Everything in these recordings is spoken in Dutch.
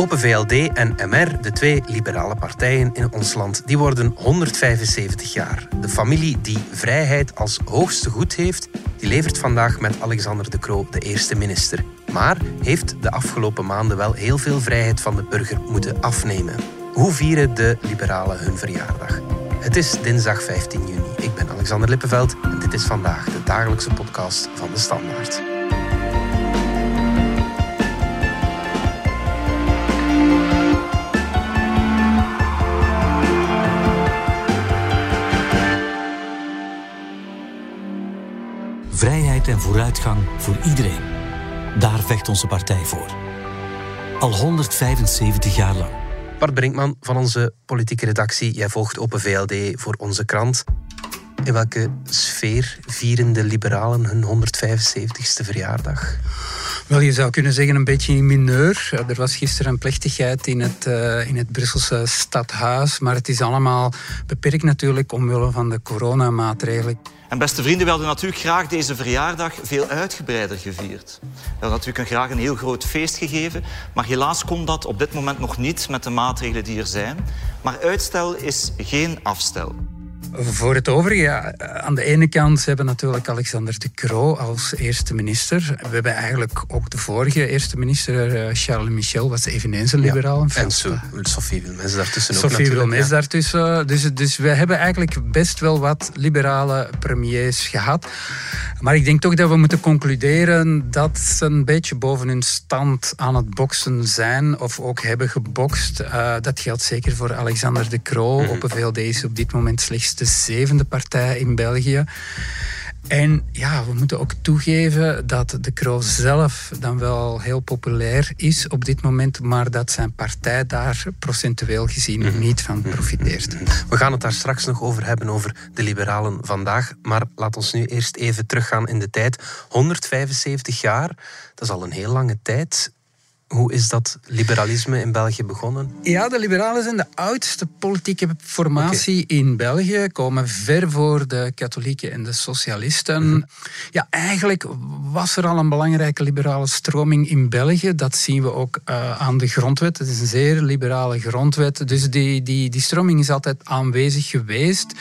Open VLD en MR, de twee liberale partijen in ons land, die worden 175 jaar. De familie die vrijheid als hoogste goed heeft, die levert vandaag met Alexander De Croo de eerste minister. Maar heeft de afgelopen maanden wel heel veel vrijheid van de burger moeten afnemen. Hoe vieren de liberalen hun verjaardag? Het is dinsdag 15 juni. Ik ben Alexander Lippenveld en dit is vandaag de dagelijkse podcast van de Standaard. Vrijheid en vooruitgang voor iedereen. Daar vecht onze partij voor. Al 175 jaar lang. Bart Brinkman van onze politieke redactie. Jij volgt Open VLD voor onze krant. In welke sfeer vieren de liberalen hun 175ste verjaardag? Wel, je zou kunnen zeggen een beetje in mineur. Er was gisteren een plechtigheid in het, uh, in het Brusselse stadhuis, maar het is allemaal beperkt natuurlijk omwille van de coronamaatregelen. En beste vrienden, we hadden natuurlijk graag deze verjaardag veel uitgebreider gevierd. We hadden natuurlijk graag een heel groot feest gegeven, maar helaas kon dat op dit moment nog niet met de maatregelen die er zijn. Maar uitstel is geen afstel. Voor het overige, ja, aan de ene kant hebben we natuurlijk Alexander de Croo als eerste minister. We hebben eigenlijk ook de vorige eerste minister, eh, Charles Michel, was eveneens een liberaal. Ja, en Sophie Wilmes daartussen ook Sophie Wilmes ja. daartussen. Dus, dus we hebben eigenlijk best wel wat liberale premiers gehad. Maar ik denk toch dat we moeten concluderen dat ze een beetje boven hun stand aan het boksen zijn of ook hebben gebokst. Uh, dat geldt zeker voor Alexander de Croo. Mm. Op een VLD is op dit moment slechts de zevende partij in België. En ja, we moeten ook toegeven dat de Croo zelf dan wel heel populair is op dit moment, maar dat zijn partij daar procentueel gezien mhm. niet van profiteert. We gaan het daar straks nog over hebben, over de liberalen vandaag. Maar laat ons nu eerst even teruggaan in de tijd. 175 jaar, dat is al een heel lange tijd. Hoe is dat liberalisme in België begonnen? Ja, de liberalen zijn de oudste politieke formatie in België, komen ver voor de katholieken en de socialisten. Mhm. Ja, eigenlijk was er al een belangrijke liberale stroming in België. Dat zien we ook uh, aan de grondwet. Het is een zeer liberale grondwet. Dus die, die, die stroming is altijd aanwezig geweest.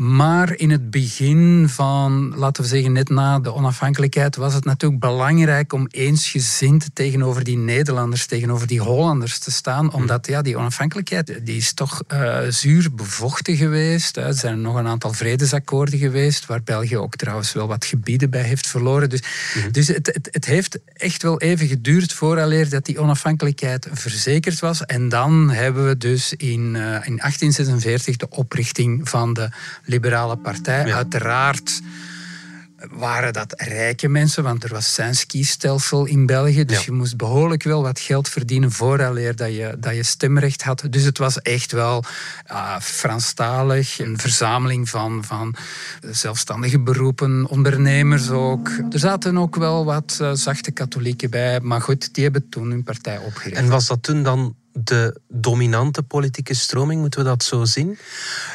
Maar in het begin van, laten we zeggen, net na de onafhankelijkheid, was het natuurlijk belangrijk om eensgezind tegenover die Nederlanders, tegenover die Hollanders te staan. Hm. Omdat ja, die onafhankelijkheid die is toch uh, zuur bevochten geweest. Er zijn nog een aantal vredesakkoorden geweest, waar België ook trouwens wel wat gebieden bij heeft verloren. Dus, hm. dus het, het, het, heeft echt wel even geduurd vooraleer dat die onafhankelijkheid verzekerd was. En dan hebben we dus in, uh, in 1846 de oprichting van de liberale partij. Uiteraard waren dat rijke mensen, want er was zijn kiesstelsel in België. Dus je moest behoorlijk wel wat geld verdienen vooraleer dat je, dat je stemrecht had. Dus het was echt wel uh, Franstalig, een verzameling van, van zelfstandige beroepen, ondernemers ook. Er zaten ook wel wat uh, zachte katholieken bij, maar goed, die hebben toen hun partij opgericht. En was dat toen dan de dominante politieke stroming, moeten we dat zo zien?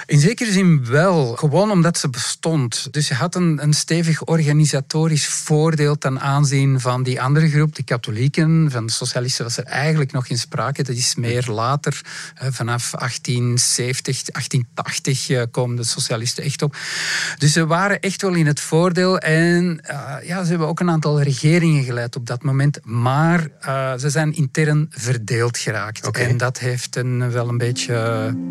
In zekere zin wel, gewoon omdat ze bestond. Dus je had een, een stevig organisatorisch voordeel ten aanzien van die andere groep, de katholieken. Van de socialisten was er eigenlijk nog geen sprake. Dat is meer later, vanaf 1870, 1880 eh, komen de socialisten echt op. Dus ze waren echt wel in het voordeel. En uh, ja, ze hebben ook een aantal regeringen geleid op dat moment. Maar uh, ze zijn intern verdeeld geraakt. En dat heeft een, wel een beetje...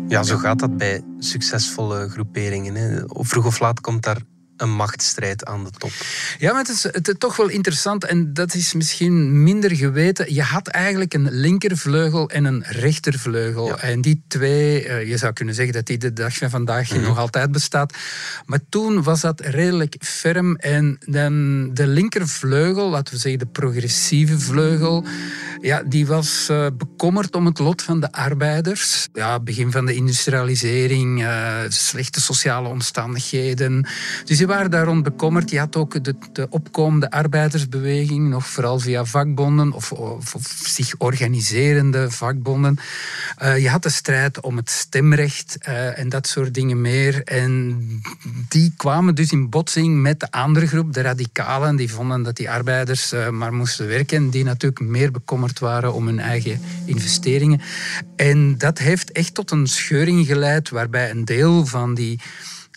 Ja, zo gaat dat bij succesvolle groeperingen. Hè. Vroeg of laat komt daar een machtsstrijd aan de top. Ja, maar het is, het is toch wel interessant en dat is misschien minder geweten. Je had eigenlijk een linkervleugel en een rechtervleugel. En die twee, eh, je zou kunnen zeggen dat die de dag van vandaag mhm. nog altijd bestaat. Maar toen was dat redelijk ferm en dan de linkervleugel, laten we zeggen de progressieve vleugel, ja, die was uh, bekommerd om het lot van de arbeiders. Ja, begin van de industrialisering, uh, slechte sociale omstandigheden. Dus die waren daar rond bekommerd. Je had ook de, de opkomende arbeidersbeweging, nog vooral via vakbonden of, zich organiserende vakbonden. Uh, je had de strijd om het stemrecht uh, en dat soort dingen meer. En die kwamen dus in botsing met de andere groep, de radicalen. Die vonden dat die arbeiders uh, maar moesten werken. Die natuurlijk meer bekommerd waren om hun eigen investeringen. En dat heeft echt tot een scheuring geleid waarbij een deel van die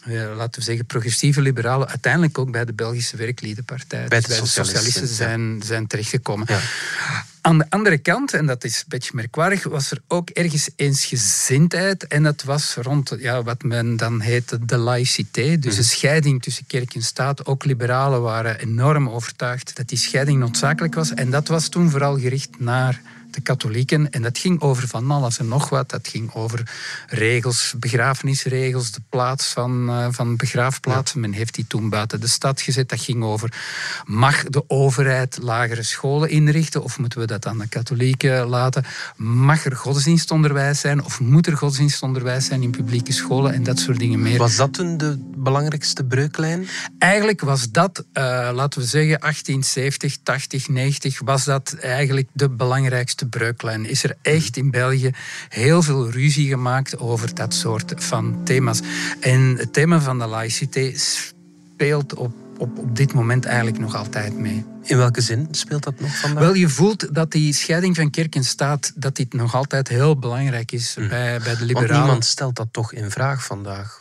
laten we zeggen, progressieve liberalen uiteindelijk ook bij de Belgische Werkliedenpartij, bij, dus de, socialisten, zijn, zijn terechtgekomen. Ja. Aan de andere kant, en dat is een beetje merkwaardig, was er ook ergens eensgezindheid. En dat was rond ja, wat men dan heette de laïcité. Dus de mhm. scheiding tussen kerk en staat. Ook liberalen waren enorm overtuigd dat die scheiding noodzakelijk was. En dat was toen vooral gericht naar de katholieken. En dat ging over van alles en nog wat. Dat ging over regels, begrafenisregels, de plaats van, uh, van begraafplaatsen. Men heeft die toen buiten de stad gezet. Dat ging over, mag de overheid lagere scholen inrichten of moeten we dat aan de katholieken laten? Mag er godsdienstonderwijs zijn of moet er godsdienstonderwijs zijn in publieke scholen en dat soort dingen meer? Was dat toen de belangrijkste breuklijn? Eigenlijk was dat, uh, laten we zeggen, 1870, 80, 90, was dat eigenlijk de belangrijkste breuklijn. Is er echt in België heel veel ruzie gemaakt over dat soort van thema's. En het thema van de laïcité speelt op, op, op dit moment eigenlijk nog altijd mee. In welke zin speelt dat nog vandaag? Wel, je voelt dat die scheiding van kerk en staat dat dit nog altijd heel belangrijk is hm. bij, bij de liberalen. Want niemand stelt dat toch in vraag vandaag?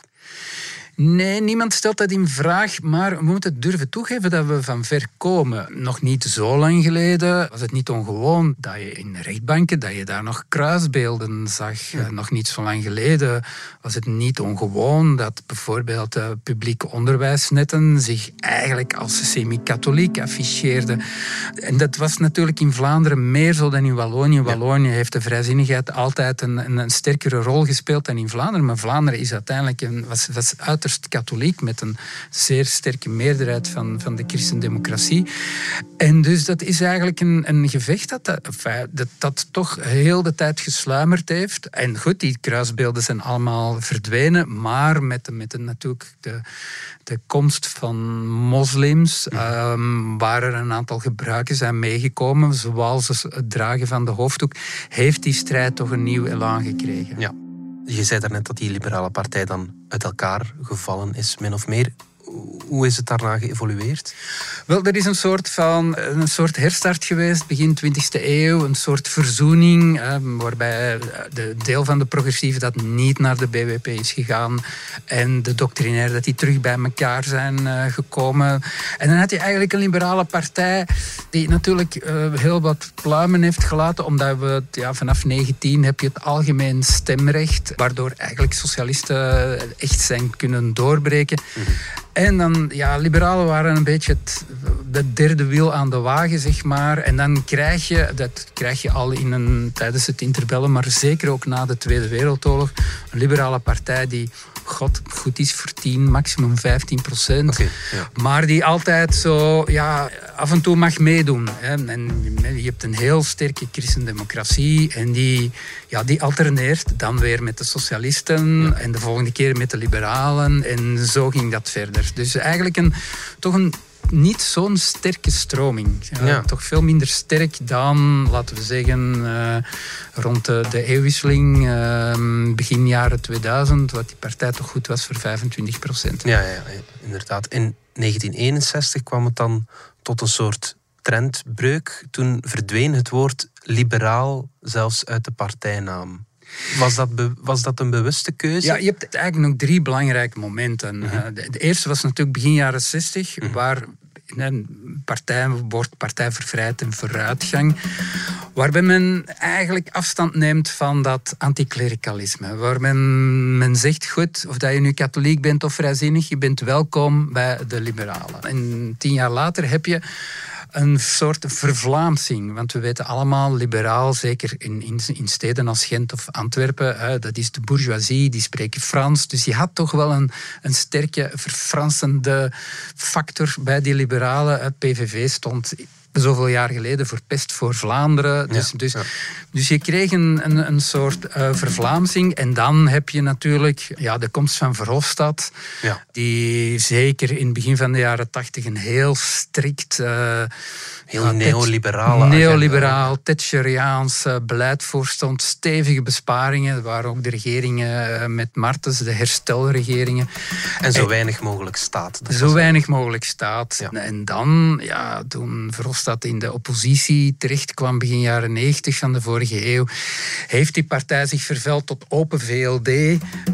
Nee, niemand stelt dat in vraag, maar we moeten durven toegeven dat we van ver komen. Nog niet zo lang geleden was het niet ongewoon dat je in rechtbanken dat je daar nog kruisbeelden zag. Eh, nog niet zo lang geleden was het niet ongewoon dat bijvoorbeeld uh, publieke onderwijsnetten zich eigenlijk als semi-katholiek afficheerden. En dat was natuurlijk in Vlaanderen meer zo dan in Wallonië. Wallonië heeft de vrijzinnigheid altijd een, een, een, sterkere rol gespeeld dan in Vlaanderen, maar Vlaanderen is uiteindelijk een, was, was uiterst katholiek, met een zeer sterke meerderheid van, van de christendemocratie. En dus dat is eigenlijk een, een gevecht dat dat, dat dat toch heel de tijd gesluimerd heeft. En goed, die kruisbeelden zijn allemaal verdwenen, maar met, met de, natuurlijk de, de komst van moslims, um, waar er een aantal gebruiken zijn meegekomen, zoals het dragen van de hoofddoek, heeft die strijd toch een nieuw elan gekregen. Ja. Je zei daarnet dat die liberale partij dan uit elkaar gevallen is, min of meer hoe is het daarna geëvolueerd? Wel, er is een soort, van, een soort herstart geweest, begin 20e eeuw. Een soort verzoening, eh, waarbij de deel van de progressieven dat niet naar de BWP is gegaan. En de doctrinair dat die terug bij elkaar zijn uh, gekomen. En dan had je eigenlijk een liberale partij die natuurlijk uh, heel wat pluimen heeft gelaten. Omdat we ja, vanaf 19 heb je het algemeen stemrecht. Waardoor eigenlijk socialisten echt zijn kunnen doorbreken. Mm en dan, ja, liberalen waren een beetje het, de derde wiel aan de wagen, zeg maar. En dan krijg je, dat krijg je al in een, tijdens het interbellen, maar zeker ook na de Tweede Wereldoorlog, een liberale partij die god, goed is voor 10, maximum 15 procent. ja. Maar die altijd zo ja, af en toe mag meedoen. Hè. En je hebt een heel sterke christendemocratie en die, ja, die alterneert dan weer met de socialisten en de volgende keer met de liberalen. En zo ging dat verder. Dus eigenlijk een, toch een niet zo'n sterke stroming. Ja, Toch veel minder sterk dan, laten we zeggen, uh, rond de, de eeuwwisseling, uh, begin jaren 2000, wat die partij toch goed was voor 25 procent. Ja, ja, inderdaad. In 1961 kwam het dan tot een soort trendbreuk. Toen verdween het woord liberaal zelfs uit de partijnaam. Was dat, was dat een bewuste keuze? Ja, je hebt eigenlijk nog drie belangrijke momenten. Mhm. Eh, de, eerste was natuurlijk begin jaren 60, mm waar een partij wordt Partij voor Vrijheid en Vooruitgang, waarbij men eigenlijk afstand neemt van dat anticlericalisme. Waar men, men zegt, goed, of dat je nu katholiek bent of vrijzinnig, je bent welkom bij de liberalen. En tien jaar later heb je een soort vervlaamsing. Want we weten allemaal, liberaal, zeker in, in, steden als Gent of Antwerpen, hè, dat is de bourgeoisie, die spreken Frans. Dus je had toch wel een, een sterke verfransende factor bij die liberalen. PVV stond zoveel jaar geleden voor Pest voor Vlaanderen. Dus, dus, dus je kreeg een, een, een soort uh, vervlaamsing. En dan heb je natuurlijk ja, de komst van Verhofstadt, ja. die zeker in het begin van de jaren tachtig een heel strikt... Uh, Heel neoliberale Neoliberaal, Thatcheriaans beleid voorstond. Stevige besparingen. Waren ook de regeringen eh, met Martens, de herstelregeringen. En zo weinig mogelijk staat. zo weinig mogelijk staat. En dan, ja, toen Verhofstadt in de oppositie terecht kwam, begin jaren 90 van de vorige eeuw, heeft die partij zich verveld tot Open VLD.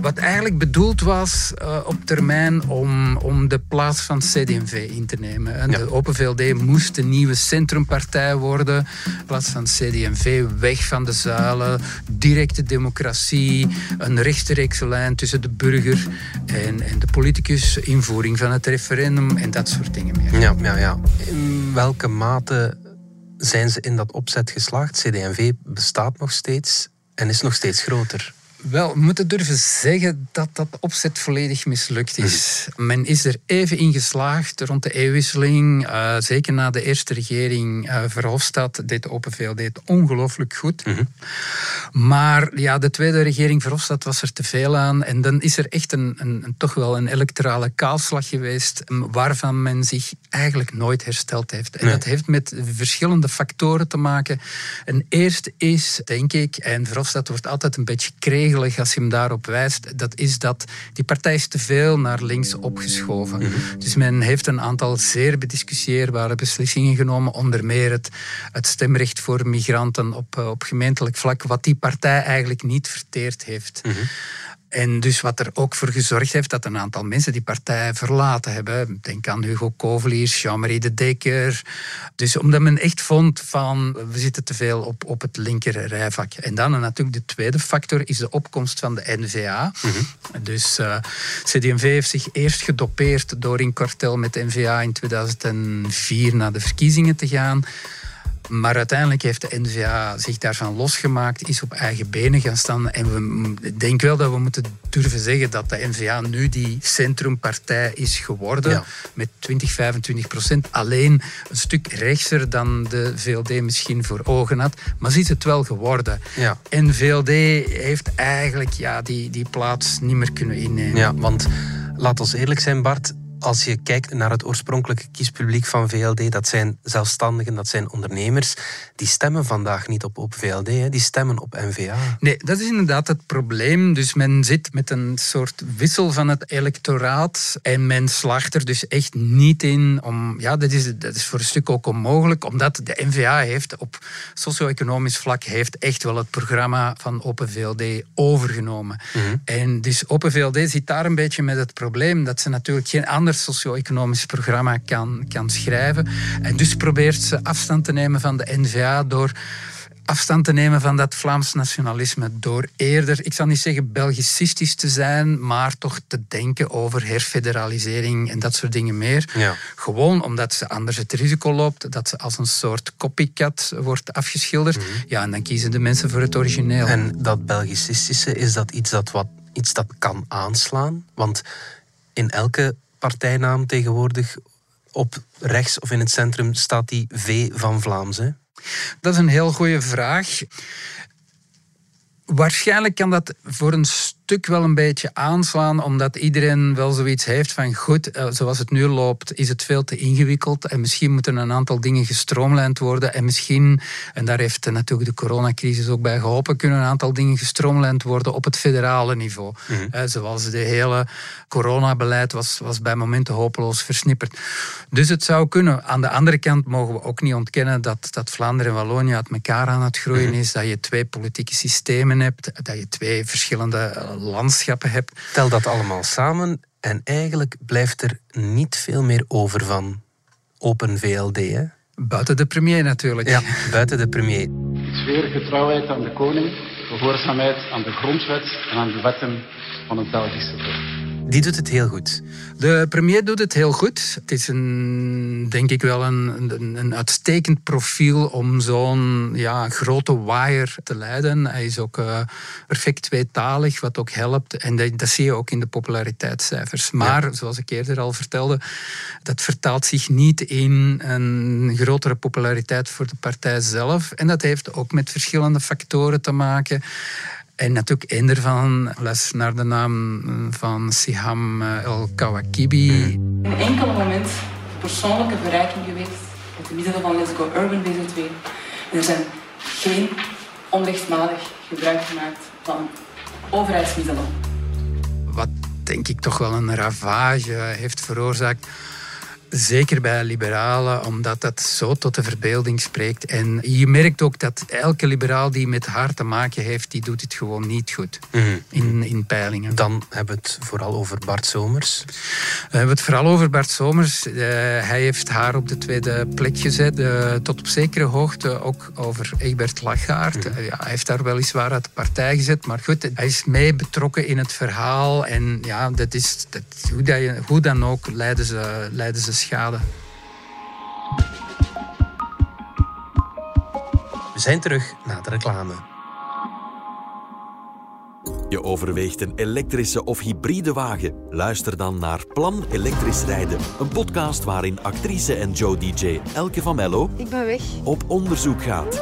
Wat eigenlijk bedoeld was uh, op termijn om, om de plaats van CD&V in te nemen. En De Open VLD moest de nieuwe centrumpartij worden. In plaats van CD&V, weg van de zuilen, directe democratie, een rechtstreekse lijn tussen de burger en, en de politicus, invoering van het referendum en dat soort dingen meer. Ja, ja, ja. Welke mate zijn ze in dat opzet geslaagd? CD&V bestaat nog steeds en is nog steeds groter. Wel, we moeten durven zeggen dat dat opzet volledig mislukt is. Mhm. Men is er even in geslaagd rond de eeuwwisseling. Uh, zeker na de eerste regering uh, Verhofstadt deed de Open VLD het ongelooflijk goed. Mhm. Maar ja, de tweede regering Verhofstadt was er te veel aan. En dan is er echt een, een, een toch wel een electorale kaalslag geweest waarvan men zich eigenlijk nooit hersteld heeft. En dat heeft met verschillende factoren te maken. En eerst is, denk ik, en Verhofstadt wordt altijd een beetje als je hem daarop wijst, dat is dat die partij is te veel naar links opgeschoven. Mm Dus men heeft een aantal zeer bediscussieerbare beslissingen genomen, onder meer het, het stemrecht voor migranten op, eh, op gemeentelijk vlak, wat die partij eigenlijk niet verteerd heeft. Mhm. En dus wat er ook voor gezorgd heeft dat een aantal mensen die partij verlaten hebben. Denk aan Hugo Koveliers, Jean-Marie de Dekker. Dus omdat men echt vond van we zitten te veel op, op het linker rijvak. En dan natuurlijk de tweede factor is de opkomst van de NVA. Mhm. Dus uh, eh, CD&V heeft zich eerst gedopeerd door in kartel met de NVA in 2004 naar de verkiezingen te gaan. Maar uiteindelijk heeft de NVA zich daarvan losgemaakt, is op eigen benen gaan staan. En we, ik denk wel dat we moeten durven zeggen dat de NVA nu die centrumpartij is geworden. Met 20, 25 procent. Alleen een stuk rechtser dan de VLD misschien voor ogen had. Maar ze is het wel geworden. Ja. En VLD heeft eigenlijk ja, die, die plaats niet meer kunnen innemen. Ja, want laat ons eerlijk zijn, Bart als je kijkt naar het oorspronkelijke kiespubliek van VLD, dat zijn zelfstandigen, dat zijn ondernemers, die stemmen vandaag niet op, op VLD, hè, die stemmen op NVA. Nee, dat is inderdaad het probleem. Dus men zit met een soort wissel van het electoraat en men slaagt er dus echt niet in om, ja, dat is, dat is voor een stuk ook onmogelijk, omdat de NVA heeft op socio-economisch vlak heeft echt wel het programma van Open VLD overgenomen. Mhm. En dus Open VLD zit daar een beetje met het probleem dat ze natuurlijk geen ander socio-economisch programma kan, kan schrijven. En dus probeert ze afstand te nemen van de NVA door afstand te nemen van dat Vlaams nationalisme. Door eerder, ik zal niet zeggen belgicistisch te zijn, maar toch te denken over herfederalisering en dat soort dingen meer. Ja. Gewoon omdat ze anders het risico loopt dat ze als een soort copycat wordt afgeschilderd. Mhm. Ja, en dan kiezen de mensen voor het origineel. En dat belgicistische, is dat iets dat, wat, iets dat kan aanslaan? Want in elke partijnaam tegenwoordig op rechts of in het centrum staat die V van Vlaams? Hè? Dat is een heel goede vraag. Waarschijnlijk kan dat voor een wel een beetje aanslaan, omdat iedereen wel zoiets heeft van goed, eh, zoals het nu loopt, is het veel te ingewikkeld en misschien moeten een aantal dingen gestroomlijnd worden en misschien, en daar heeft natuurlijk de coronacrisis ook bij geholpen, kunnen een aantal dingen gestroomlijnd worden op het federale niveau. Mhm. Zoals de hele coronabeleid was, was bij momenten hopeloos versnipperd. Dus het zou kunnen. Aan de andere kant mogen we ook niet ontkennen dat, dat Vlaanderen en Wallonië uit elkaar aan het groeien mhm. is, dat je twee politieke systemen hebt, dat je twee verschillende eh, landschappen hebt. Tel dat allemaal samen en eigenlijk blijft er niet veel meer over van Open VLD. Hè? Buiten de premier natuurlijk. Ja, buiten de premier. Ik zweer getrouwheid aan de koning, gehoorzaamheid aan de grondwet en aan de wetten van het Belgische volk. Die doet het heel goed. De premier doet het heel goed. Het is een, denk ik wel een, een, een uitstekend profiel om zo'n ja, grote waaier te leiden. Hij is ook uh, perfect tweetalig, wat ook helpt. En dat, dat, zie je ook in de populariteitscijfers. Maar, zoals ik eerder al vertelde, dat vertaalt zich niet in een grotere populariteit voor de partij zelf. En dat heeft ook met verschillende factoren te maken. En natuurlijk een ervan, les naar de naam van Siham eh, El-Kawakibi. Een enkel moment persoonlijke verrijking geweest met de middelen van Let's Go Urban BZ2. En er zijn geen onrechtmatig gebruik gemaakt van overheidsmiddelen. Wat denk ik toch wel een ravage heeft veroorzaakt Zeker bij liberalen, omdat dat zo tot de verbeelding spreekt. En je merkt ook dat elke liberaal die met haar te maken heeft, die doet het gewoon niet goed mhm. in, in peilingen. Dan hebben we het vooral over Bart Somers. We hebben het vooral over Bart Somers. Uh, hij heeft haar op de tweede plek gezet. Uh, tot op zekere hoogte ook over Egbert Lachaert. Mhm. Ja, hij heeft daar weliswaar uit de partij gezet. Maar goed, hij is mee betrokken in het verhaal. En ja, dat is, dat, hoe, dat je, hoe dan ook leiden ze, leiden ze schade. We zijn terug na de reclame. Je overweegt een elektrische of hybride wagen? Luister dan naar Plan Elektrisch Rijden. Een podcast waarin actrice en Joe DJ Elke van Mello... Ik ben weg. ...op onderzoek gaat.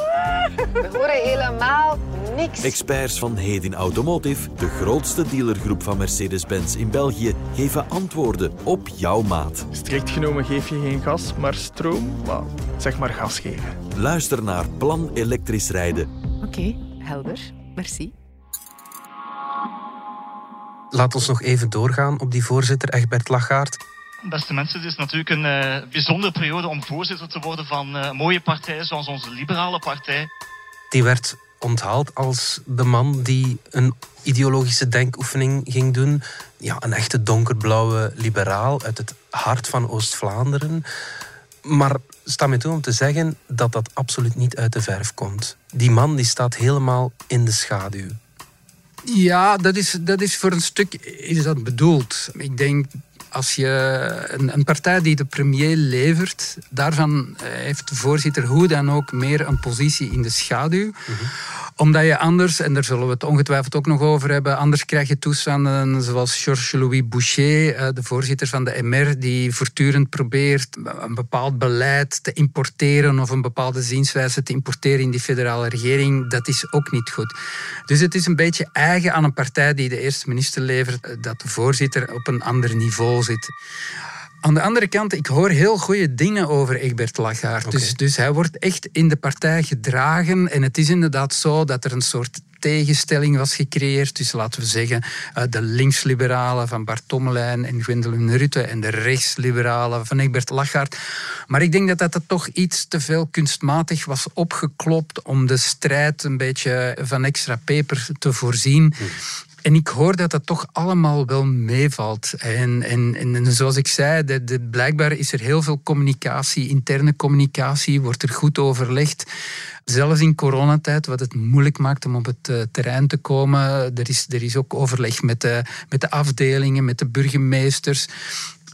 We horen helemaal niks. Experts van Hedin Automotive, de grootste dealergroep van Mercedes-Benz in België, geven antwoorden op jouw maat. Strikt genomen geef je geen gas, maar stroom? Well, zeg maar gas geven. Luister naar Plan Elektrisch Rijden. Oké, helder. Merci. Laat ons nog even doorgaan op die voorzitter Egbert Lachaert. Beste mensen, het is natuurlijk een uh, bijzondere periode om voorzitter te worden van uh, mooie partijen zoals onze liberale partij. Die werd onthaald als de man die een ideologische denkoefening ging doen. Ja, een echte donkerblauwe liberaal uit het hart van Oost-Vlaanderen. Maar sta me toe om te zeggen dat dat absoluut niet uit de verf komt. Die man die staat helemaal in de schaduw. Ja, dat is, dat is voor een stuk is dat bedoeld. Ik denk als je een, een, partij die de premier levert, daarvan eh, heeft de voorzitter hoe dan ook meer een positie in de schaduw. Mhm omdat je anders, en daar zullen we het ongetwijfeld ook nog over hebben, anders krijg je toestanden zoals Georges-Louis Boucher, eh, de voorzitter van de MR, die voortdurend probeert een bepaald beleid te importeren of een bepaalde zienswijze te importeren in die federale regering. Dat is ook niet goed. Dus het is een beetje eigen aan een partij die de eerste minister levert, eh, dat de voorzitter op een ander niveau zit. Aan de andere kant, ik hoor heel goede dingen over Egbert Lachaert. Dus, dus hij wordt echt in de partij gedragen. En het is inderdaad zo dat er een soort tegenstelling was gecreëerd. Dus laten we zeggen, eh, de linksliberalen van Bart Tommelijn en Gwendoline Rutte en de rechtsliberalen van Egbert Lachaert. Maar ik denk dat dat toch iets te veel kunstmatig was opgeklopt om de strijd een beetje van extra peper te voorzien. Hmm. En ik hoor dat dat toch allemaal wel meevalt. En, en, en zoals ik zei, blijkbaar is er heel veel communicatie, interne communicatie, wordt er goed overlegd. Zelfs in coronatijd, wat het moeilijk maakt om op het uh, terrein te komen. Er is, er is ook overleg met de, met de afdelingen, met de burgemeesters.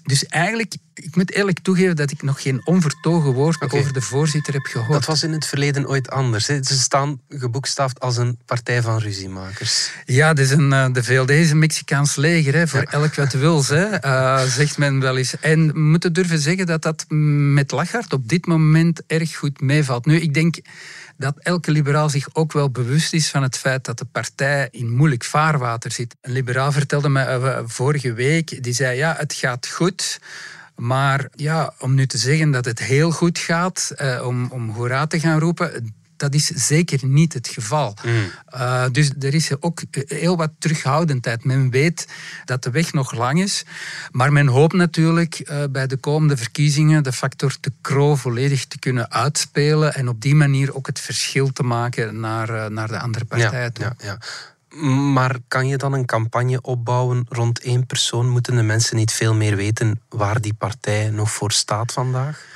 Dus eigenlijk, ik moet eerlijk toegeven dat ik nog geen onvertogen woord over de voorzitter heb gehoord. Dat was in het verleden ooit anders. Ze staan geboekstaafd als een partij van ruziemakers. Ja, dus een, eh, de VLD is een Mexicaans leger, hè, voor elk wat wils, hè, uh, zegt men wel eens. En we moeten durven zeggen dat dat met Lachart op dit moment erg goed meevalt. Nu, ik denk dat elke liberaal zich ook wel bewust is van het feit dat de partij in moeilijk vaarwater zit. Een liberaal vertelde me uh, vorige week, die zei ja, het gaat goed. Maar ja, om nu te zeggen dat het heel goed gaat, uh, om, om hoera te gaan roepen, dat is zeker niet het geval. Mm. Uh, dus er is ook heel wat terughoudendheid. Men weet dat de weg nog lang is, maar men hoopt natuurlijk uh, bij de komende verkiezingen de factor de Croo volledig te kunnen uitspelen en op die manier ook het verschil te maken naar, uh, naar de andere partijen. Ja, ja, ja. Maar kan je dan een campagne opbouwen rond één persoon? Moeten de mensen niet veel meer weten waar die partij nog voor staat vandaag?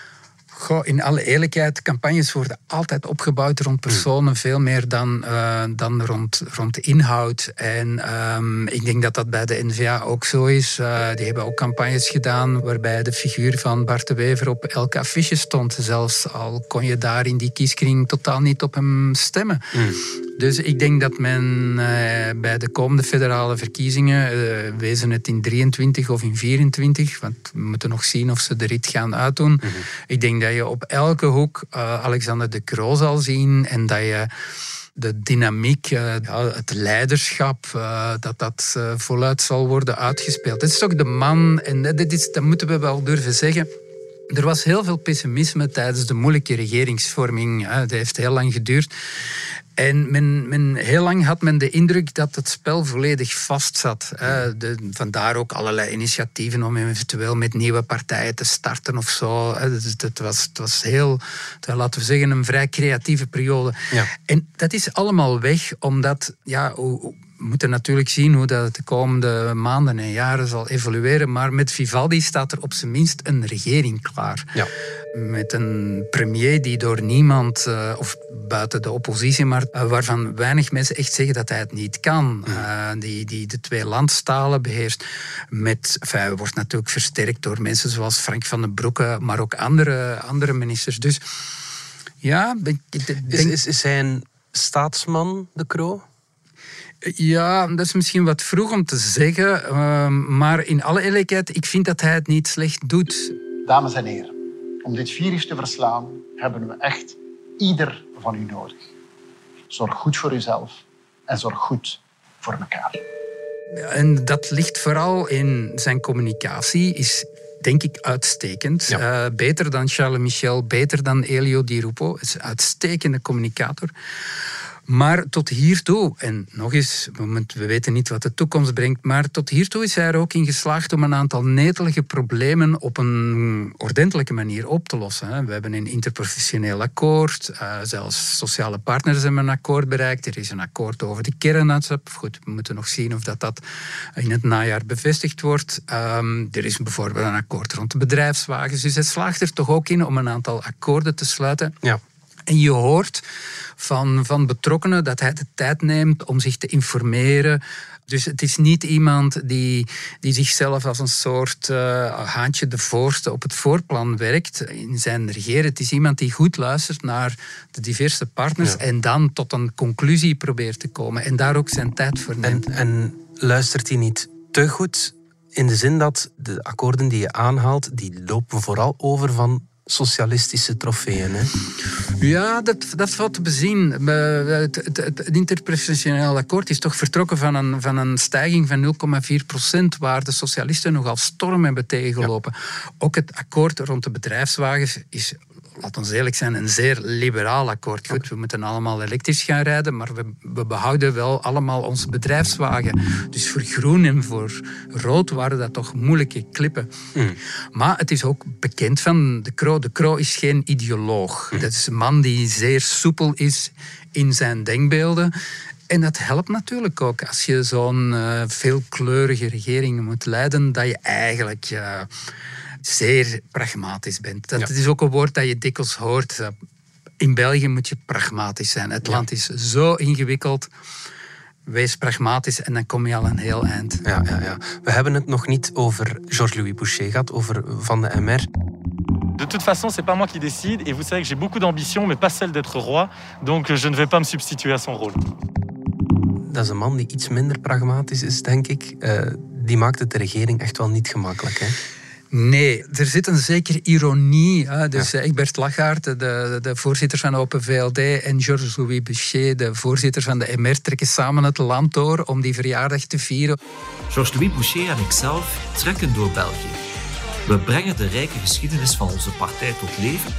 Goh, in alle eerlijkheid, campagnes worden altijd opgebouwd rond personen, veel meer dan, uh, dan rond, rond de inhoud. En um, ik denk dat dat bij de NVA ook zo is. Uh, die hebben ook campagnes gedaan waarbij de figuur van Bart de Wever op elke affiche stond. Zelfs al kon je daar in die kieskring totaal niet op hem stemmen. Mm. Dus ik denk dat men uh, bij de komende federale verkiezingen, uh, wezen het in 23 of in 24, want we moeten nog zien of ze de rit gaan uitdoen. Mm -hmm. Ik denk dat je op elke hoek uh, Alexander de Croo zal zien en dat je de dynamiek, het leiderschap, dat dat voluit zal worden uitgespeeld. Het is toch de man, en dat, is, dat moeten we wel durven zeggen. Er was heel veel pessimisme tijdens de moeilijke regeringsvorming. Dat heeft heel lang geduurd. En men, men, heel lang had men de indruk dat het spel volledig vastzat. De, vandaar ook allerlei initiatieven om eventueel met nieuwe partijen te starten of zo. Dus het, was, het was heel, laten we zeggen, een vrij creatieve periode. Ja. En dat is allemaal weg, omdat ja, we moeten natuurlijk zien hoe dat de komende maanden en jaren zal evolueren. Maar met Vivaldi staat er op zijn minst een regering klaar. Ja. Met een premier die door niemand, uh, of buiten de oppositie, maar uh, waarvan weinig mensen echt zeggen dat hij het niet kan. Uh, die, die de twee landstalen beheerst. Met, enfin, wordt natuurlijk versterkt door mensen zoals Frank van den Broeke, maar ook andere, andere ministers. Dus ja, ik denk... Is, is, is hij een staatsman, de Croo? Ja, dat is misschien wat vroeg om te zeggen. Maar in alle eerlijkheid, ik vind dat hij het niet slecht doet. Dames en heren, om dit virus te verslaan hebben we echt ieder van u nodig. Zorg goed voor uzelf en zorg goed voor elkaar. En dat ligt vooral in zijn communicatie, is denk ik uitstekend. Ja. Uh, beter dan Charles Michel, beter dan Elio Di Rupo. Is een uitstekende communicator. Maar tot hiertoe, en nog eens, we weten niet wat de toekomst brengt, maar tot hiertoe is hij er ook in geslaagd om een aantal netelige problemen op een ordentelijke manier op te lossen. We hebben een interprofessioneel akkoord, uh, zelfs sociale partners hebben een akkoord bereikt. Er is een akkoord over de kernaadsap. Goed, we moeten nog zien of dat, dat in het najaar bevestigd wordt. Um, er is bijvoorbeeld een akkoord rond de bedrijfswagens. Dus het slaagt er toch ook in om een aantal akkoorden te sluiten. Ja. En je hoort van, van betrokkenen dat hij de tijd neemt om zich te informeren. Dus het is niet iemand die, die zichzelf als een soort uh, haantje de voorste op het voorplan werkt in zijn regeren. Het is iemand die goed luistert naar de diverse partners en dan tot een conclusie probeert te komen en daar ook zijn tijd voor neemt. En, en luistert hij niet te goed in de zin dat de akkoorden die je aanhaalt, die lopen vooral over van socialistische trofeeën. Hè? Ja, dat, dat valt te bezien. Het, het, het, interprofessioneel akkoord is toch vertrokken van een, van een stijging van 0,4 procent, waar de socialisten nogal storm hebben tegengelopen. Ook het akkoord rond de bedrijfswagens is laat ons eerlijk zijn, een zeer liberaal akkoord. Goed, we moeten allemaal elektrisch gaan rijden, maar we, we behouden wel allemaal onze bedrijfswagen. Dus voor groen en voor rood waren dat toch moeilijke klippen. Mm. Maar het is ook bekend van de Kroo. De Kroo is geen ideoloog. Mm. Dat is een man die zeer soepel is in zijn denkbeelden. En dat helpt natuurlijk ook als je zo'n uh, veelkleurige regering moet leiden, dat je eigenlijk... Uh, zeer pragmatisch bent. Dat is ook een woord dat je dikwijls hoort. In België moet je pragmatisch zijn. Het land is zo ingewikkeld. Wees pragmatisch en dan kom je al een heel eind. Ja, ja, ja. We hebben het nog niet over Georges-Louis Boucher gehad, over Van de MR. De toute façon, c'est pas moi qui décide. Et vous savez que j'ai beaucoup d'ambition, mais pas celle d'être roi. Donc je ne vais pas me substituer à son rôle. Dat is een man die iets minder pragmatisch is, denk ik. Uh, die maakt het de regering echt wel niet gemakkelijk. Hè? Nee, er zit een zekere ironie. Hè. Dus ja. Egbert Lachaert, de, de, voorzitter van Open VLD, en Georges-Louis Boucher, de voorzitter van de MR, trekken samen het land door om die verjaardag te vieren. Georges-Louis Boucher en ikzelf trekken door België. We brengen de rijke geschiedenis van onze partij tot leven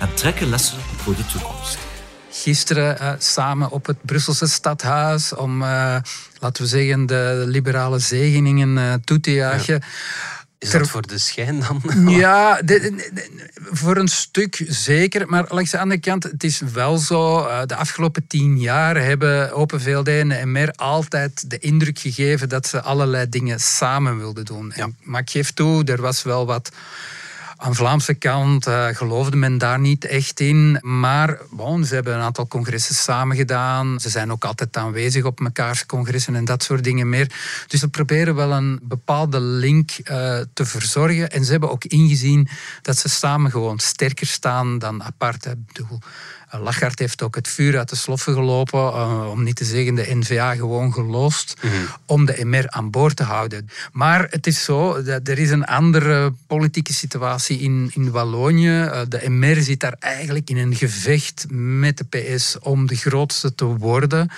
en trekken lessen voor de toekomst. Gisteren uh, samen op het Brusselse stadhuis om, uh, laten we zeggen, de liberale zegeningen uh, toe te juichen. Ja. Is dat voor de schijn dan? Ja, voor een stuk zeker. Maar langs de andere kant, het is wel zo. Uh, de afgelopen tien jaar hebben Open VLD en MR altijd de indruk gegeven dat ze allerlei dingen samen wilden doen. Ja. maar ik geef toe, er was wel wat Aan Vlaamse kant uh, geloofde men daar niet echt in. Maar bon, ze hebben een aantal congressen samen gedaan. Ze zijn ook altijd aanwezig op mekaars congressen en dat soort dingen meer. Dus ze proberen wel een bepaalde link uh, te verzorgen. En ze hebben ook ingezien dat ze samen gewoon sterker staan dan apart. Ik bedoel, eh, Lachart heeft ook het vuur uit de sloffen gelopen, uh, om niet te zeggen de NVA gewoon geloosd, mm -hmm. om de MR aan boord te houden. Maar het is zo, dat er is een andere politieke situatie in, in Wallonië. Uh, de MR zit daar eigenlijk in een gevecht met de PS om de grootste te worden.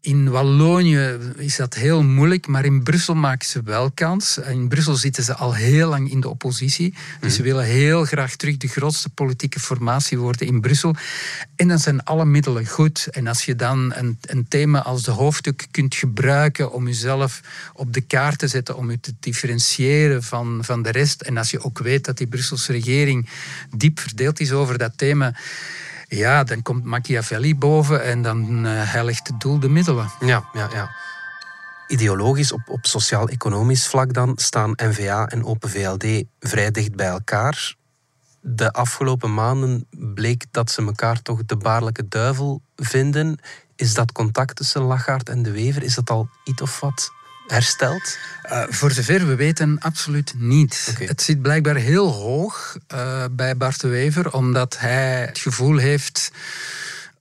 In Wallonië is dat heel moeilijk, maar in Brussel maken ze wel kans. In Brussel zitten ze al heel lang in de oppositie. Dus ze willen heel graag terug de grootste politieke formatie worden in Brussel. En dan zijn alle middelen goed. En als je dan een, een thema als de hoofdstuk kunt gebruiken om jezelf op de kaart te zetten, om je te differentiëren van, van de rest. En als je ook weet dat die Brusselse regering diep verdeeld is over dat thema ja, dan komt Machiavelli boven en dan uh, heiligt het doel de middelen. Ja, ja, ja. Ideologisch op, op sociaal-economisch vlak dan staan NVA en Open VLD vrij dicht bij elkaar. De afgelopen maanden bleek dat ze elkaar toch de baarlijke duivel vinden. Is dat contact tussen Lachaert en de Wever, is dat al iets of wat hersteld? Uh, voor zover we weten, absoluut niet. Okay. Het zit blijkbaar heel hoog uh, bij Bart de Wever, omdat hij het gevoel heeft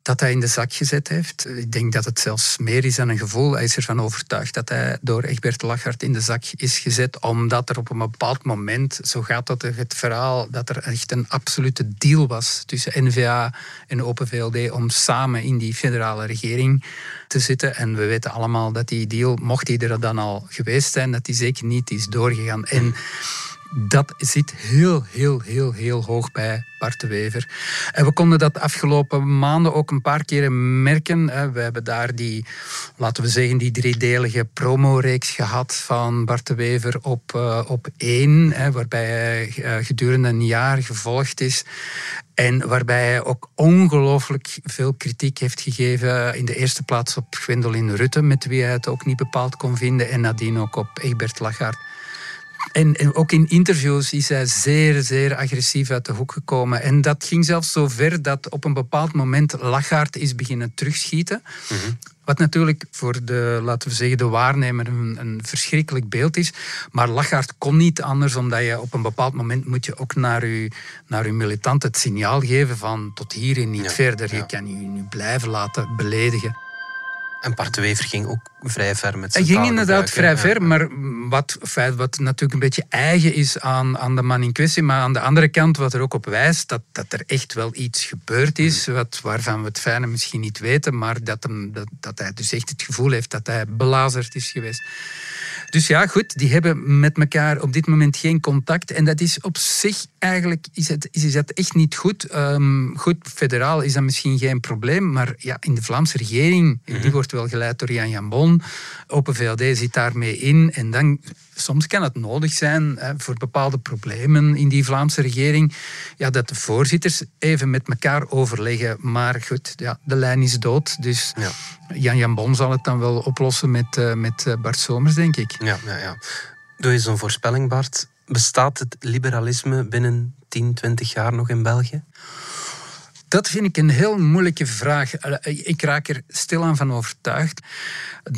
dat hij in de zak gezet heeft. Ik denk dat het zelfs meer is dan een gevoel. Hij is ervan overtuigd dat hij door Egbert Lachart in de zak is gezet, omdat er op een bepaald moment, zo gaat dat het verhaal, dat er echt een absolute deal was tussen NVA en Open VLD om samen in die federale regering te zitten. En we weten allemaal dat die deal, mocht die er dan al geweest zijn, dat die zeker niet is doorgegaan. En dat zit heel, heel, heel, heel hoog bij Bart de Wever. En we konden dat afgelopen maanden ook een paar keren merken. We hebben daar die, laten we zeggen, die driedelige promoreeks gehad van Bart de Wever op, uh, op één, waarbij hij uh, gedurende een jaar gevolgd is. En waarbij hij ook ongelooflijk veel kritiek heeft gegeven. In de eerste plaats op Gwendoline Rutte, met wie hij het ook niet bepaald kon vinden. En nadien ook op Egbert Lagarde. En, en, ook in interviews is hij zeer, zeer agressief uit de hoek gekomen. En dat ging zelfs zo ver dat op een bepaald moment Lachaert is beginnen terugschieten. Mm -hmm. Wat natuurlijk voor de, laten we zeggen, de waarnemer een, een verschrikkelijk beeld is. Maar Lachaert kon niet anders, omdat je op een bepaald moment moet je ook naar je, naar uw militant het signaal geven van tot hier en niet ja, verder. Ja. Je kan je nu blijven laten beledigen. En Bart de Wever ging ook vrij ver met zijn Hij ging inderdaad vrij ver, maar wat, wat natuurlijk een beetje eigen is aan, aan de man in kwestie, maar aan de andere kant wat er ook op wijst, dat, dat er echt wel iets gebeurd is, wat, waarvan we het fijne misschien niet weten, maar dat, hem, dat, dat hij dus echt het gevoel heeft dat hij belazerd is geweest. Dus ja, goed, die hebben met elkaar op dit moment geen contact. En dat is op zich eigenlijk is het, is het echt niet goed. Um, goed, federaal is dat misschien geen probleem, maar ja, in de Vlaamse regering, mm -hmm. die wordt wel geleid door Jan Jambon. Open VLD zit daarmee in. En dan soms kan het nodig zijn hè, voor bepaalde problemen in die Vlaamse regering, ja, dat de voorzitters even met elkaar overleggen. Maar goed, ja, de lijn is dood. Dus ja. Jan Jan Bon zal het dan wel oplossen met, uh, met Bart Somers, denk ik. Ja, ja, ja. Doe je zo'n voorspelling, Bart. Bestaat het liberalisme binnen 10, 20 jaar nog in België? Dat vind ik een heel moeilijke vraag. Ik raak er stilaan van overtuigd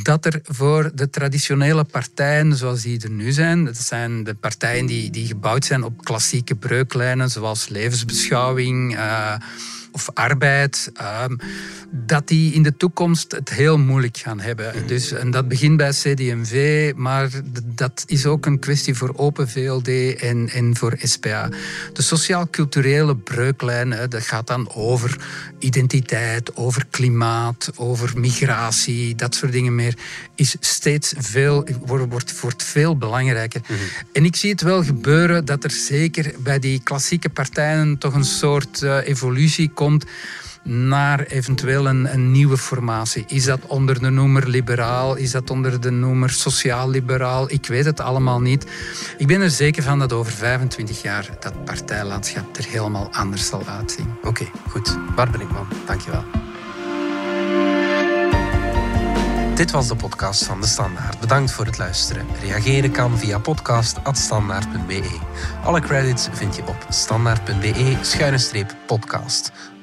dat er voor de traditionele partijen zoals die er nu zijn, dat zijn de partijen die, die gebouwd zijn op klassieke breuklijnen zoals levensbeschouwing. Uh, of arbeid, um, dat die in de toekomst het heel moeilijk gaan hebben. Dus, en dat begint bij CD&V, maar dat is ook een kwestie voor Open VLD en, en voor SPA. De sociaal-culturele breuklijn, hè, dat gaat dan over identiteit, over klimaat, over migratie, dat soort dingen meer, is steeds veel, wordt, wordt veel belangrijker. Mm -hmm. En ik zie het wel gebeuren dat er zeker bij die klassieke partijen toch een soort uh, evolutie naar eventueel een, een, nieuwe formatie. Is dat onder de noemer liberaal? Is dat onder de noemer sociaal-liberaal? Ik weet het allemaal niet. Ik ben er zeker van dat over 25 jaar dat partijlandschap er helemaal anders zal uitzien. Oké, okay, goed. Bart dankjewel. Dit was de podcast van De Standaard. Bedankt voor het luisteren. Reageren kan via podcast.standaard.be. Alle credits vind je op standaard.be-podcast.